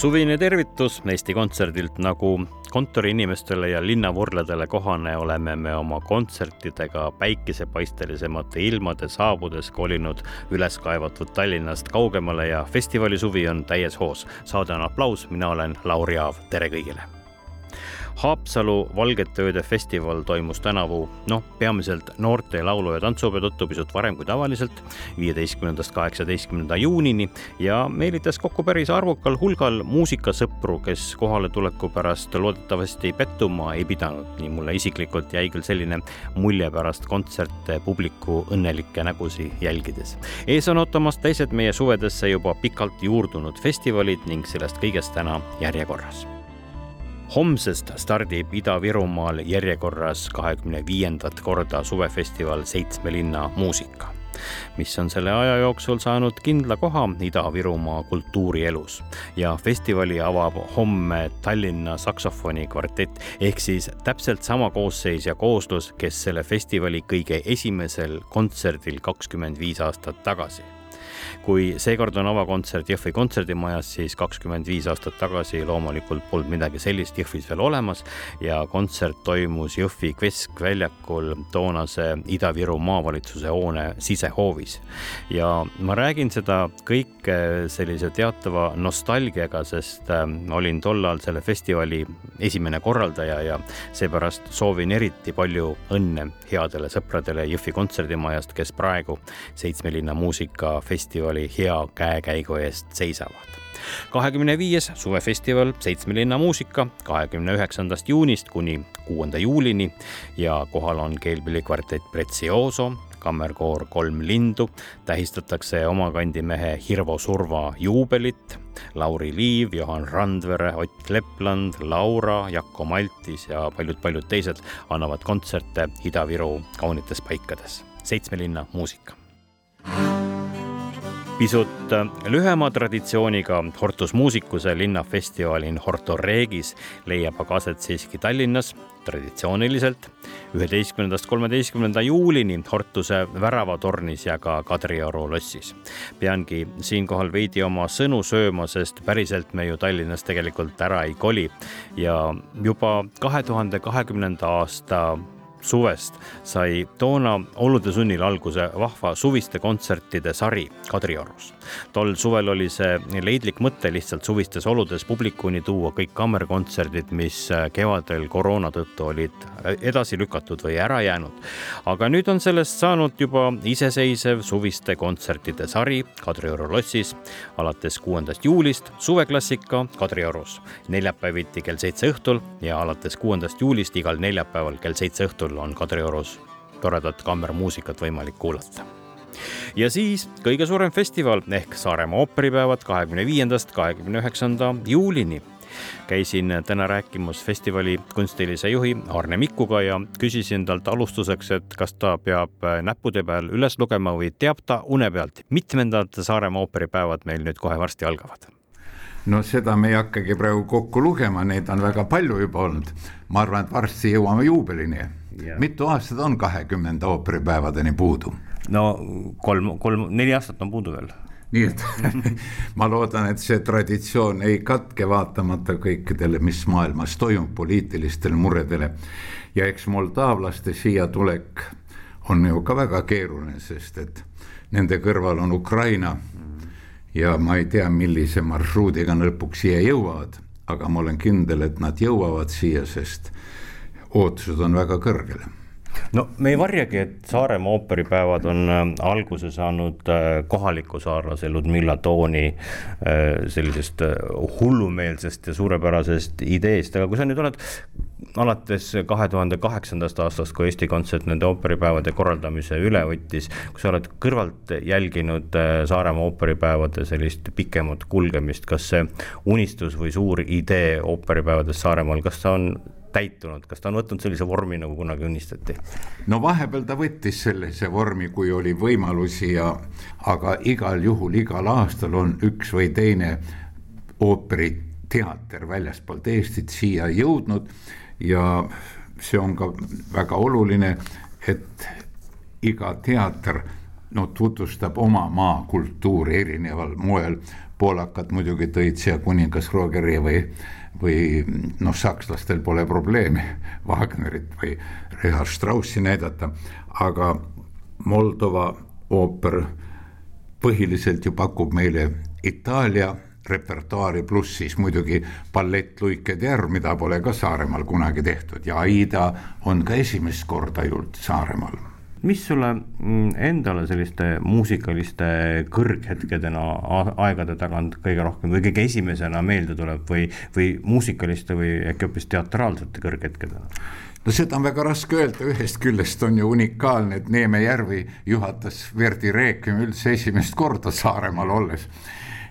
Suvine tervitus Eesti Kontserdilt, nagu kontoriinimestele ja linnavurledele kohane, oleme me oma kontsertidega päikesepaistelisemate ilmade saabudes kolinud üles kaevatud Tallinnast kaugemale ja festivali suvi on täies hoos. saade on aplaus, mina olen Lauri Aav, tere kõigile Haapsalu Valgete Ööde festival toimus tänavu, noh, peamiselt noorte laulu- ja tantsupeo tõttu pisut varem kui tavaliselt, viieteistkümnendast kaheksateistkümnenda juunini ja meelitas kokku päris arvukal hulgal muusikasõpru, kes kohaletuleku pärast loodetavasti pettuma ei pidanud. nii mulle isiklikult jäi küll selline mulje pärast kontserte publiku õnnelikke nägusid jälgides. ees on ootamas teised meie suvedesse juba pikalt juurdunud festivalid ning sellest kõigest täna järjekorras homsest stardib Ida-Virumaal järjekorras kahekümne viiendat korda suvefestival Seitsme linna muusika mis on selle aja jooksul saanud kindla koha Ida-Virumaa kultuurielus. ja festivali avab homme Tallinna saksofoni kvartett ehk siis täpselt sama koosseis ja kooslus, kes selle festivali kõige esimesel kontserdil kakskümmend viis aastat tagasi kui seekord on avakontsert Jõhvi kontserdimajas, siis kakskümmend viis aastat tagasi loomulikult polnud midagi sellist Jõhvis veel olemas ja kontsert toimus Jõhvi keskväljakul toonase Ida-Viru maavalitsuse hoone sisehoovis. ja ma räägin seda kõike sellise teatava nostalgiaga, sest äh, olin tollal selle festivali esimene korraldaja ja seepärast soovin eriti palju õnne headele sõpradele Jõhvi kontserdimajast, kes praegu Seitsme linna muusikafestivali festivali hea käekäigu eest seisavad. kahekümne viies suvefestival Seitsme linna muusika kahekümne üheksandast juunist kuni kuuenda juulini ja kohal on keelpillikvartett Prezioso, kammerkoor Kolm lindu, tähistatakse omakandi mehe Hirvo Surva juubelit. Lauri Liiv, Johan Randvere, Ott Lepland, Laura, Jakko Maltis ja paljud-paljud teised annavad kontserte Ida-Viru kaunites paikades. seitsme linna muusika pisut äh, lühema traditsiooniga Hortus Musicuse linnafestival in Horto Regis leiab aga aset siiski Tallinnas traditsiooniliselt üheteistkümnendast kolmeteistkümnenda juulini Hortuse väravatornis ja ka Kadrioru lossis. peangi siinkohal veidi oma sõnu sööma, sest päriselt me ju Tallinnas tegelikult ära ei koli ja juba kahe tuhande kahekümnenda aasta suvest sai toona olude sunnil alguse vahva suviste kontsertide sari Kadriorus. tol suvel oli see leidlik mõte lihtsalt suvistes oludes publikuni tuua kõik kammerkontserdid, mis kevadel koroona tõttu olid edasi lükatud või ära jäänud. aga nüüd on sellest saanud juba iseseisev suviste kontsertide sari Kadrioru lossis alates kuuendast juulist suveklassika Kadriorus neljapäeviti kell seitse õhtul ja alates kuuendast juulist igal neljapäeval kell seitse õhtul õhtul on Kadriorus toredat kammermuusikat võimalik kuulata. ja siis kõige suurem festival ehk Saaremaa ooperipäevad kahekümne viiendast kahekümne üheksanda juulini käisin täna rääkimas festivali kunstilise juhi Arne Mikkuga ja küsisin talt alustuseks, et kas ta peab näppude peal üles lugema või teab ta une pealt, mitmendad Saaremaa ooperipäevad meil nüüd kohe varsti algavad no seda me ei hakkagi praegu kokku lugema, neid on väga palju juba olnud. ma arvan, et varsti jõuame juubelini. Mitu aastat on kahekümnenda ooperipäevadeni puudu? no kolm, kolm, neli aastat on puudu veel nii et ma loodan, et see traditsioon ei katke, vaatamata kõikidele, mis maailmas toimub, poliitilistele muredele. ja eks moldaavlaste siia tulek on ju ka väga keeruline, sest et nende kõrval on Ukraina ja ma ei tea, millise marsruudiga nad lõpuks siia jõuavad, aga ma olen kindel, et nad jõuavad siia, sest ootused on väga kõrgel no me ei varjagi, et Saaremaa ooperipäevad on äh, alguse saanud äh, kohaliku saarlase Ludmilla Tooni äh, sellisest hullumeelsest ja suurepärasest ideest, aga kui sa nüüd oled alates kahe tuhande kaheksandast aastast, kui Eesti Kontsert nende ooperipäevade korraldamise üle võttis, kui sa oled kõrvalt jälginud Saaremaa ooperipäevade sellist pikemat kulgemist, kas see unistus või suur idee ooperipäevadest Saaremaal, kas ta on täitunud, kas ta on võtnud sellise vormi, nagu kunagi unistati? no vahepeal ta võttis sellise vormi, kui oli võimalusi ja, aga igal juhul igal aastal on üks või teine ooperiteater väljaspoolt Eestit siia jõudnud ja see on ka väga oluline, et iga teater no tutvustab oma maa kultuuri erineval moel. poolakad muidugi tõid siia kuningas Rogeri või, või noh, sakslastel pole probleemi Wagnerit või Richard Straussi näidata, aga Moldova ooper põhiliselt ju pakub meile Itaalia repertuaari, pluss siis muidugi ballett Luike Terv, mida pole ka Saaremaal kunagi tehtud ja Aida on ka esimest korda ju Saaremaal mis sulle mm, endale selliste muusikaliste kõrghetkedena aegade tagant kõige rohkem või kõige esimesena meelde tuleb või, või muusikaliste või äkki hoopis teatraalsete kõrghetkedena? no seda on väga raske öelda, ühest küljest on ju unikaalne, et Neeme Järvi juhatas Verdi Requiem üldse esimest korda Saaremaal olles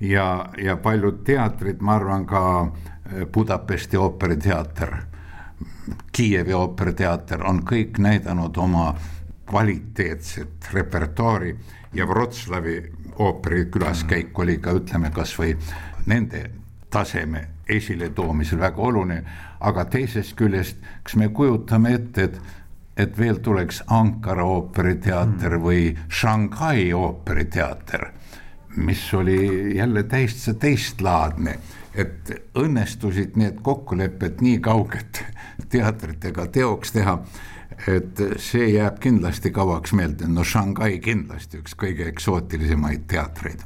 ja, ja paljud teatrid, ma arvan ka äh, Budapesti ooperiteater, Kiievi ooperiteater on kõik näidanud oma kvaliteetset repertuaari ja Wroclawi ooperi külaskäik oli ka ütleme kasvõi nende taseme esiletoomisel väga oluline, aga teisest küljest, kas me kujutame ette, et et veel tuleks Ankara ooperiteater või Shanghai ooperiteater mis oli jälle täitsa teistlaadne, et õnnestusid need kokkulepped nii kaugelt teatritega teoks teha, et see jääb kindlasti kauaks meelde, no Shanghai kindlasti üks kõige eksootilisemaid teatreid.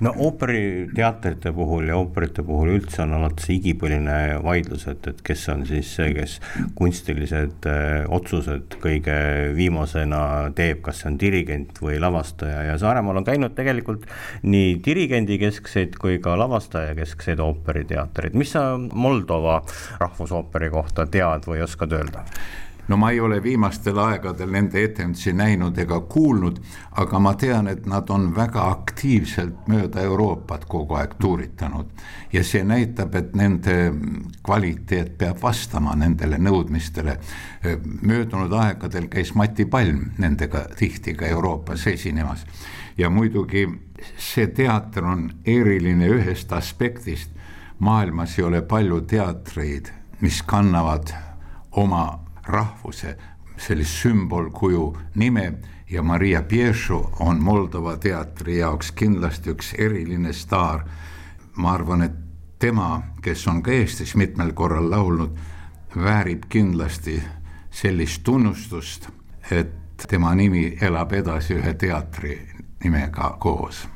No ooperiteatrite puhul ja ooperite puhul üldse on alati see igipõline vaidlus, et, et kes on siis see, kes kunstilised äh, otsused kõige viimasena teeb, kas see on dirigent või lavastaja. Ja Saaremaal on käinud tegelikult nii dirigendi keskseid kui ka lavastaja keskseid ooperiteatreid, mis sa Moldova rahvusooperi kohta tead või oskad öelda? No ma ei ole viimastel aegadel nende etendusi näinud ega kuulnud, aga ma tean, et nad on väga aktiivselt mööda Euroopat kogu aeg tuuritanud. ja see näitab, et nende kvaliteet peab vastama nendele nõudmistele. möödunud aegadel käis Mati Palm nendega tihti ka Euroopas esinemas ja muidugi see teater on eriline ühest aspektist. maailmas ei ole palju teatreid, mis kannavad oma rahvuse sellist sümbolkuju nime ja Maria Piešu on Moldova teatri jaoks kindlasti üks eriline staar. ma arvan, et tema, kes on ka Eestis mitmel korral laulnud, väärib kindlasti sellist tunnustust, et tema nimi elab edasi ühe teatri nimega koos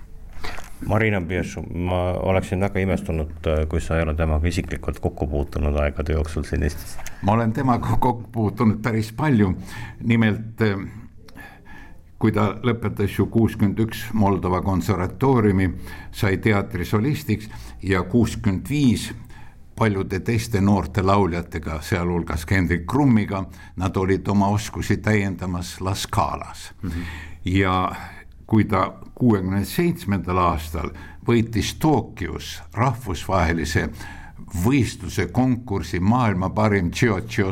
Marina Piessu, ma oleksin väga imestunud, äh, kui sa ei ole temaga isiklikult kokku puutunud aegade jooksul siin Eestis. ma olen temaga kokku puutunud päris palju, nimelt äh, kui ta lõpetas ju kuuskümmend üks Moldova konservatooriumi, sai teatrisolistiks ja kuuskümmend viis paljude teiste noorte lauljatega, sealhulgas Hendrik Krummiga, nad olid oma oskusi täiendamas La Scalas mm. -hmm. ja kui ta kuuekümne seitsmendal aastal võitis Tokyos rahvusvahelise võistluse konkursi maailma parim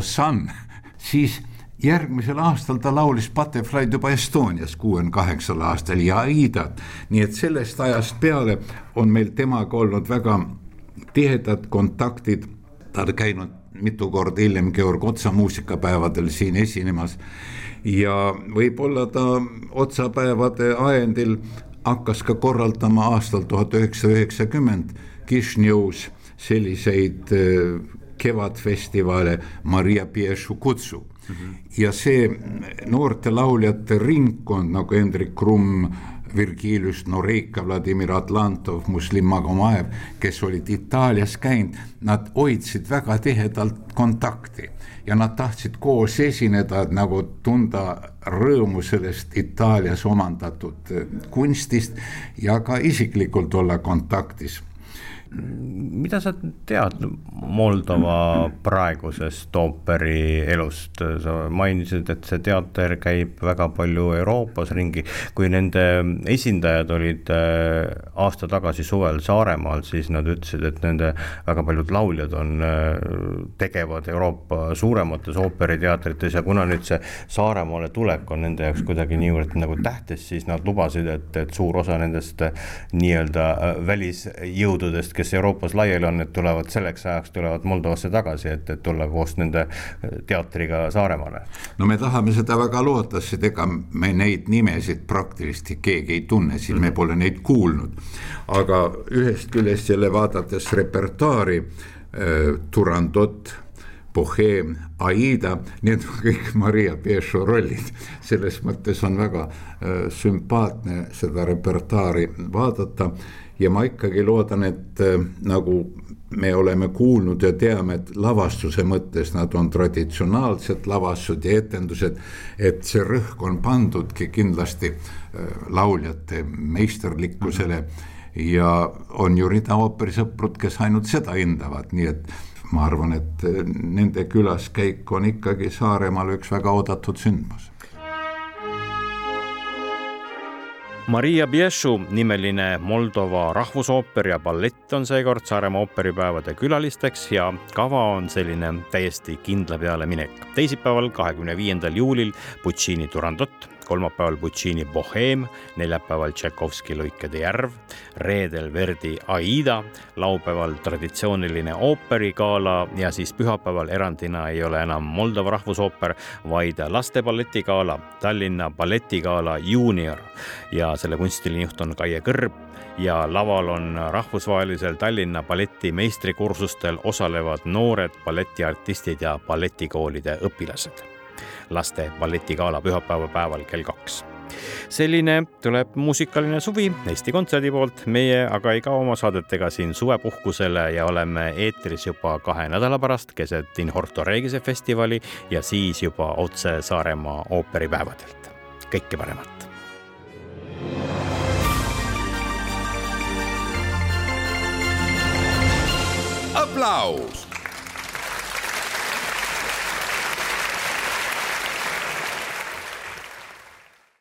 San, siis järgmisel aastal ta laulis Butterfly'd juba Estonias kuuekümne kaheksal aastal ja Aidat. nii et sellest ajast peale on meil temaga olnud väga tihedad kontaktid, ta on käinud mitu korda hiljem Georg Otsa muusikapäevadel siin esinemas ja võib-olla ta otsapäevade ajendil hakkas ka korraldama aastal tuhat üheksasada üheksakümmend Kišnjõus selliseid äh, kevadfestivale Maria Piešu kutsu mm. -hmm. ja see noorte lauljate ringkond nagu Hendrik Krumm, Virgilius Noreika, Vladimir Atlantov, Muslim Magomaev, kes olid Itaalias käinud, nad hoidsid väga tihedalt kontakti ja nad tahtsid koos esineda, et nagu tunda rõõmu sellest Itaalias omandatud kunstist ja ka isiklikult olla kontaktis. Mida sa tead Moldova praegusest ooperi elust, sa mainisid, et see teater käib väga palju Euroopas ringi, kui nende esindajad olid äh, aasta tagasi suvel Saaremaal, siis nad ütlesid, et nende väga paljud lauljad on, äh, tegevad Euroopa suuremates ooperiteatrites ja kuna nüüd see Saaremaale tulek on nende jaoks kuidagi niivõrd nagu tähtis, siis nad lubasid, et, et suur osa nendest äh, nii-öelda välisjõududest, kes Euroopas laiali on, et tulevad selleks ajaks, tulevad Moldovasse tagasi, et, et tulla koos nende teatriga Saaremaale. no me tahame seda väga loota, sest ega me neid nimesid praktiliselt keegi ei tunne, siin -hmm. me pole neid kuulnud. aga ühest küljest jälle vaadates repertuaari äh,, Turandot Bohem, Aida, need on kõik Maria Piešo rollid. selles mõttes on väga äh, sümpaatne seda repertuaari vaadata ja ma ikkagi loodan, et äh, nagu me oleme kuulnud ja teame, et lavastuse mõttes nad on traditsionaalsed lavastused ja etendused. et see rõhk on pandudki kindlasti äh, lauljate meisterlikkusele ja on ju rida ooperisõprud, kes ainult seda hindavad, nii et ma arvan, et äh, nende külaskäik on ikkagi Saaremaal üks väga oodatud sündmus Maria Biešu nimeline Moldova rahvusooper ja ballett on seekord Saaremaa ooperipäevade külalisteks ja kava on selline täiesti kindla peale minek. teisipäeval, kahekümne viiendal juulil Puccini Turandot kolmapäeval Puccini Boheem, neljapäeval Tšaikovski Lõikede järv, reedel Verdi Aida, laupäeval traditsiooniline ooperigala ja siis pühapäeval erandina ei ole enam Moldova rahvusooper, vaid laste balletigala, Tallinna balletigala Juunior. Ja selle kunstiline juht on Kaie Kõrb ja laval on rahvusvahelisel Tallinna balleti meistrikursustel osalevad noored balletiartistid ja balletikoolide õpilased laste balletigala pühapäeva päeval kell kaks selline tuleb muusikaline suvi Eesti Kontserdi poolt, meie aga ei kao oma saadetega siin suvepuhkusele ja oleme eetris juba kahe nädala pärast keset In Horto Regise festivali ja siis juba otse Saaremaa ooperipäevadelt. kõike paremat. aplaus